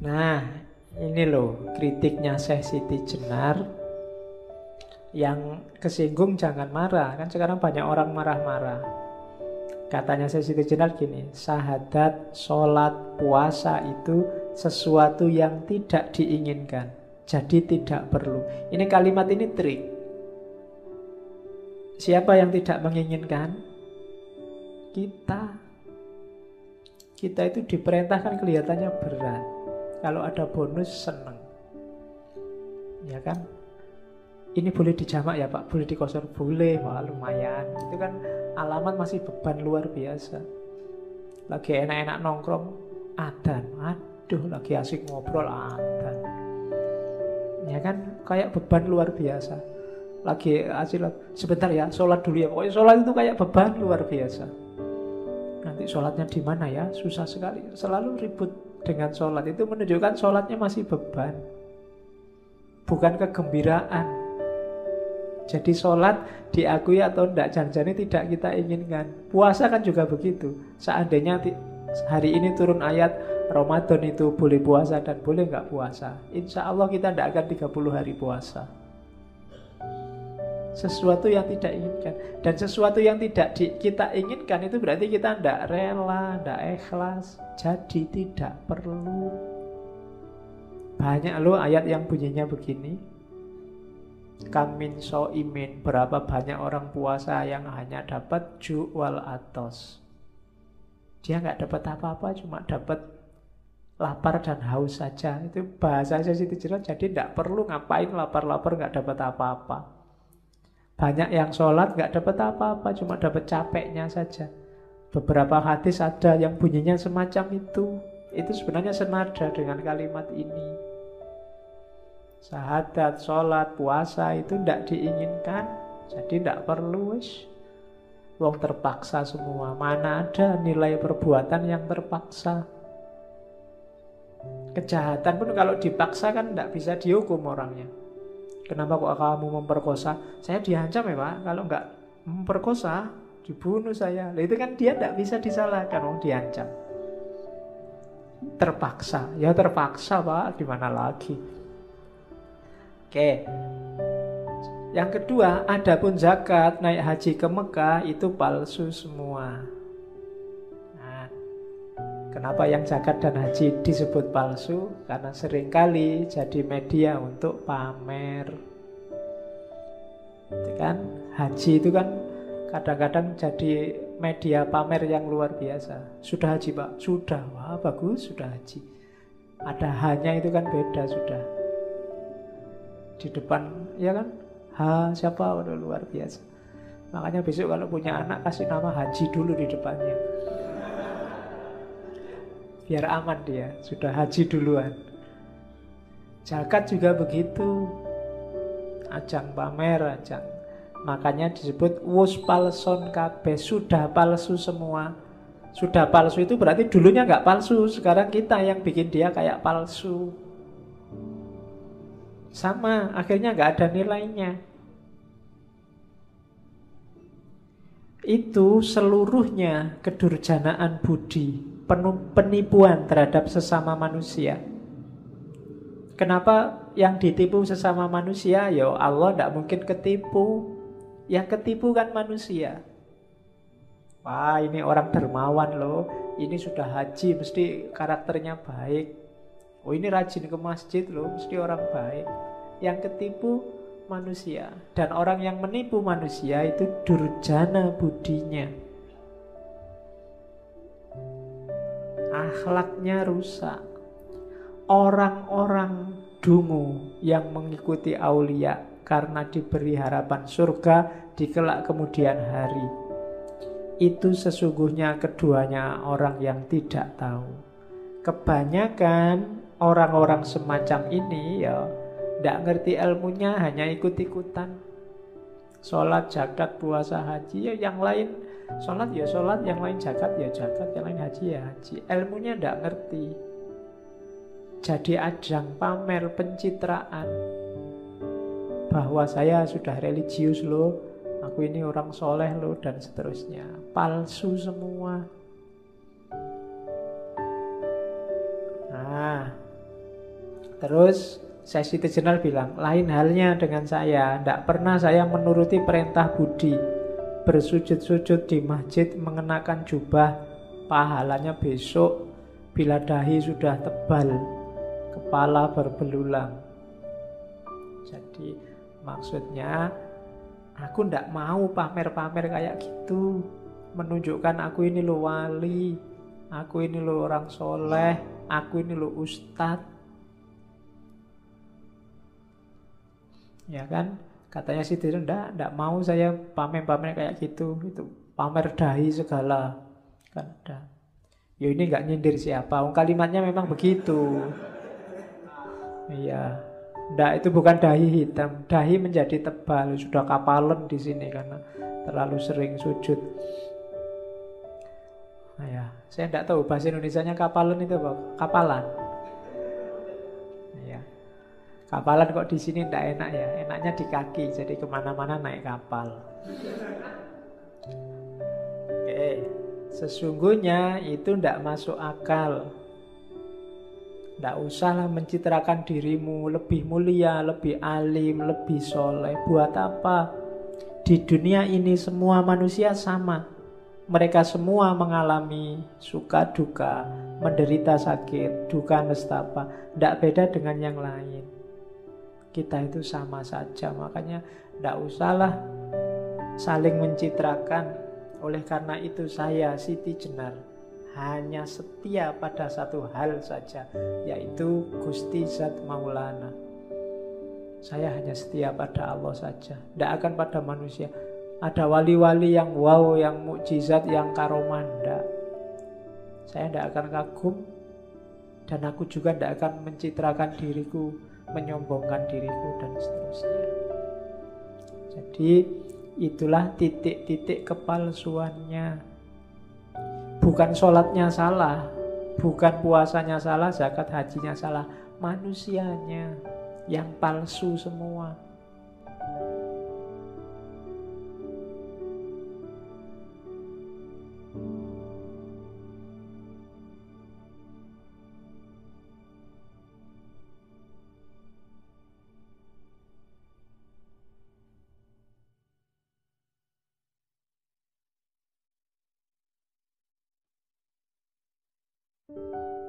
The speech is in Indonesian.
Nah, ini loh kritiknya Syekh Siti Jenar yang kesinggung jangan marah. Kan sekarang banyak orang marah-marah. Katanya Syekh Siti Jenar gini, sahadat, sholat, puasa itu sesuatu yang tidak diinginkan. Jadi tidak perlu. Ini kalimat ini trik. Siapa yang tidak menginginkan? Kita. Kita itu diperintahkan kelihatannya berat. Kalau ada bonus seneng. Ya kan? Ini boleh dijamak ya Pak, boleh dikosor, boleh, wah lumayan. Itu kan alamat masih beban luar biasa. Lagi enak-enak nongkrong, adan, aduh lagi asik ngobrol, adan. Ya kan, kayak beban luar biasa. Lagi asik, sebentar ya, sholat dulu ya. Pokoknya sholat itu kayak beban luar biasa. Nanti sholatnya di mana ya? Susah sekali. Selalu ribut dengan sholat. Itu menunjukkan sholatnya masih beban bukan kegembiraan. Jadi sholat diakui atau tidak jangan tidak kita inginkan. Puasa kan juga begitu. Seandainya hari ini turun ayat Ramadan itu boleh puasa dan boleh nggak puasa. Insya Allah kita tidak akan 30 hari puasa sesuatu yang tidak inginkan dan sesuatu yang tidak di, kita inginkan itu berarti kita tidak rela, tidak ikhlas, jadi tidak perlu. Banyak loh ayat yang bunyinya begini. Kamin so imin berapa banyak orang puasa yang hanya dapat jual atos. Dia nggak dapat apa-apa, cuma dapat lapar dan haus saja. Itu bahasa saya itu jelas. Jadi tidak perlu ngapain lapar-lapar nggak dapat apa-apa. Banyak yang sholat nggak dapat apa-apa, cuma dapat capeknya saja. Beberapa hadis ada yang bunyinya semacam itu. Itu sebenarnya senada dengan kalimat ini. Sahadat, sholat, puasa itu tidak diinginkan. Jadi tidak perlu wis. Wong terpaksa semua. Mana ada nilai perbuatan yang terpaksa. Kejahatan pun kalau dipaksa kan tidak bisa dihukum orangnya. Kenapa kok kamu memperkosa? Saya diancam ya pak, kalau nggak memperkosa, dibunuh saya. Nah, itu kan dia tidak bisa disalahkan, oh diancam. Terpaksa, ya terpaksa pak, gimana lagi? Oke, yang kedua, adapun zakat naik haji ke Mekah itu palsu semua. Kenapa yang zakat dan haji disebut palsu? Karena sering kali jadi media untuk pamer. Itu kan haji itu kan kadang-kadang jadi media pamer yang luar biasa. Sudah haji pak? Sudah. Wah bagus, sudah haji. Ada hanya itu kan beda sudah. Di depan, ya kan? Ha, siapa? Udah luar biasa. Makanya besok kalau punya anak kasih nama haji dulu di depannya biar aman dia, sudah haji duluan. Zakat juga begitu. Ajang pamer, ajang. Makanya disebut wus palson kabe, sudah palsu semua. Sudah palsu itu berarti dulunya nggak palsu, sekarang kita yang bikin dia kayak palsu. Sama, akhirnya nggak ada nilainya. Itu seluruhnya kedurjanaan budi penipuan terhadap sesama manusia. Kenapa yang ditipu sesama manusia? Ya Allah tidak mungkin ketipu. Yang ketipu kan manusia. Wah ini orang dermawan loh. Ini sudah haji mesti karakternya baik. Oh ini rajin ke masjid loh mesti orang baik. Yang ketipu manusia. Dan orang yang menipu manusia itu durjana budinya. Akhlaknya rusak. Orang-orang dungu yang mengikuti aulia karena diberi harapan surga di kelak kemudian hari. Itu sesungguhnya keduanya orang yang tidak tahu. Kebanyakan orang-orang semacam ini ya tidak ngerti ilmunya hanya ikut-ikutan. Sholat, zakat, puasa, haji ya yang lain Sholat ya sholat, yang lain zakat ya zakat, yang lain haji ya haji. Ilmunya tidak ngerti. Jadi ajang pamer pencitraan bahwa saya sudah religius loh, aku ini orang soleh loh dan seterusnya. Palsu semua. Nah, Terus Sesi General bilang, lain halnya dengan saya. Tidak pernah saya menuruti perintah budi. Bersujud-sujud di masjid mengenakan jubah. Pahalanya besok bila dahi sudah tebal. Kepala berbelulang. Jadi maksudnya aku tidak mau pamer-pamer kayak gitu. Menunjukkan aku ini lo wali. Aku ini lo orang soleh. Aku ini lo ustadz ya kan katanya si Tiru ndak ndak mau saya pamer-pamer kayak gitu itu pamer dahi segala. Kan ada. Ya ini nggak nyindir siapa. Wong kalimatnya memang begitu. Iya. Ndak itu bukan dahi hitam. Dahi menjadi tebal. Sudah kapalan di sini karena terlalu sering sujud. Nah, ya. Saya ndak tahu bahasa Indonesia-nya kapalan itu apa? Kapalan Kapalan kok di sini tidak enak ya, enaknya di kaki, jadi ke mana-mana naik kapal. Oke, sesungguhnya itu tidak masuk akal. Tidak usahlah mencitrakan dirimu lebih mulia, lebih alim, lebih soleh. Buat apa? Di dunia ini semua manusia sama. Mereka semua mengalami suka duka, menderita sakit, duka nestapa. Tidak beda dengan yang lain kita itu sama saja. Makanya tidak usahlah saling mencitrakan. Oleh karena itu saya Siti Jenar hanya setia pada satu hal saja, yaitu Gusti Zat Maulana. Saya hanya setia pada Allah saja, tidak akan pada manusia. Ada wali-wali yang wow, yang mukjizat, yang karomanda. Saya tidak akan kagum dan aku juga tidak akan mencitrakan diriku menyombongkan diriku dan seterusnya. Jadi itulah titik-titik kepalsuannya. Bukan sholatnya salah, bukan puasanya salah, zakat hajinya salah, manusianya yang palsu semua. Música